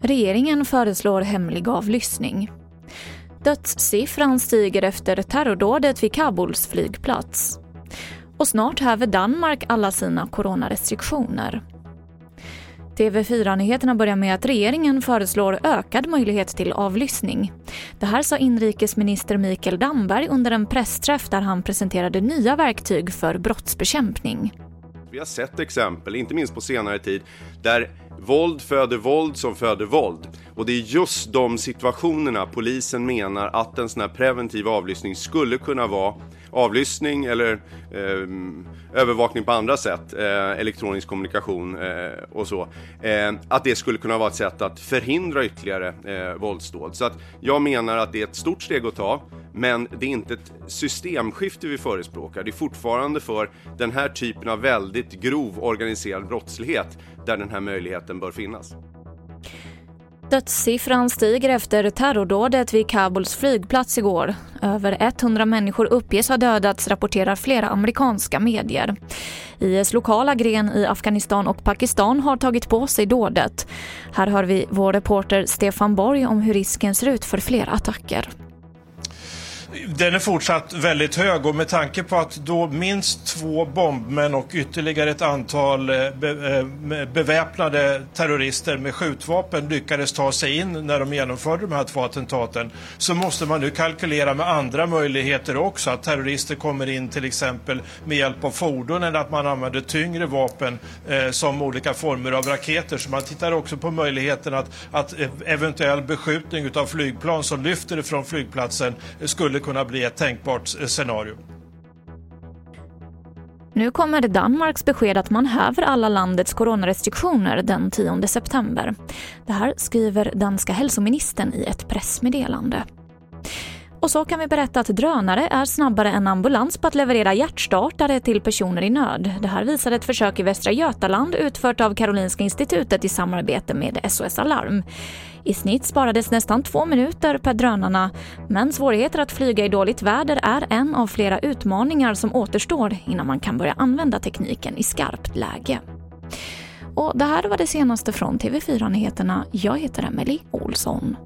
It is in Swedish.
Regeringen föreslår hemlig avlyssning. Dödssiffran stiger efter terrordådet vid Kabuls flygplats. Och snart häver Danmark alla sina coronarestriktioner. TV4-nyheterna börjar med att regeringen föreslår ökad möjlighet till avlyssning. Det här sa inrikesminister Mikael Damberg under en pressträff där han presenterade nya verktyg för brottsbekämpning. Vi har sett exempel, inte minst på senare tid, där våld föder våld som föder våld. Och det är just de situationerna polisen menar att en sån här preventiv avlyssning skulle kunna vara avlyssning eller eh, övervakning på andra sätt, eh, elektronisk kommunikation eh, och så, eh, att det skulle kunna vara ett sätt att förhindra ytterligare eh, våldsdåd. Så att jag menar att det är ett stort steg att ta, men det är inte ett systemskifte vi förespråkar. Det är fortfarande för den här typen av väldigt grov organiserad brottslighet där den här möjligheten bör finnas. Dödssiffran stiger efter terrordådet vid Kabuls flygplats igår. Över 100 människor uppges ha dödats, rapporterar flera amerikanska medier. IS lokala gren i Afghanistan och Pakistan har tagit på sig dådet. Här hör vi vår reporter Stefan Borg om hur risken ser ut för fler attacker den är fortsatt väldigt hög och med tanke på att då minst två bombmän och ytterligare ett antal eh, be, eh, beväpnade terrorister med skjutvapen lyckades ta sig in när de genomförde de här två attentaten så måste man nu kalkylera med andra möjligheter också. Att terrorister kommer in till exempel med hjälp av fordon eller att man använder tyngre vapen eh, som olika former av raketer. Så man tittar också på möjligheten att, att eventuell beskjutning av flygplan som lyfter från flygplatsen eh, skulle kunna bli ett tänkbart eh, scenario. Nu kommer Danmarks besked att man häver alla landets coronarestriktioner den 10 september. Det här skriver danska hälsoministern i ett pressmeddelande. Och så kan vi berätta att drönare är snabbare än ambulans på att leverera hjärtstartare till personer i nöd. Det här visar ett försök i Västra Götaland utfört av Karolinska institutet i samarbete med SOS Alarm. I snitt sparades nästan två minuter per drönarna, men svårigheter att flyga i dåligt väder är en av flera utmaningar som återstår innan man kan börja använda tekniken i skarpt läge. Och det här var det senaste från TV4 Nyheterna. Jag heter Emily Olsson.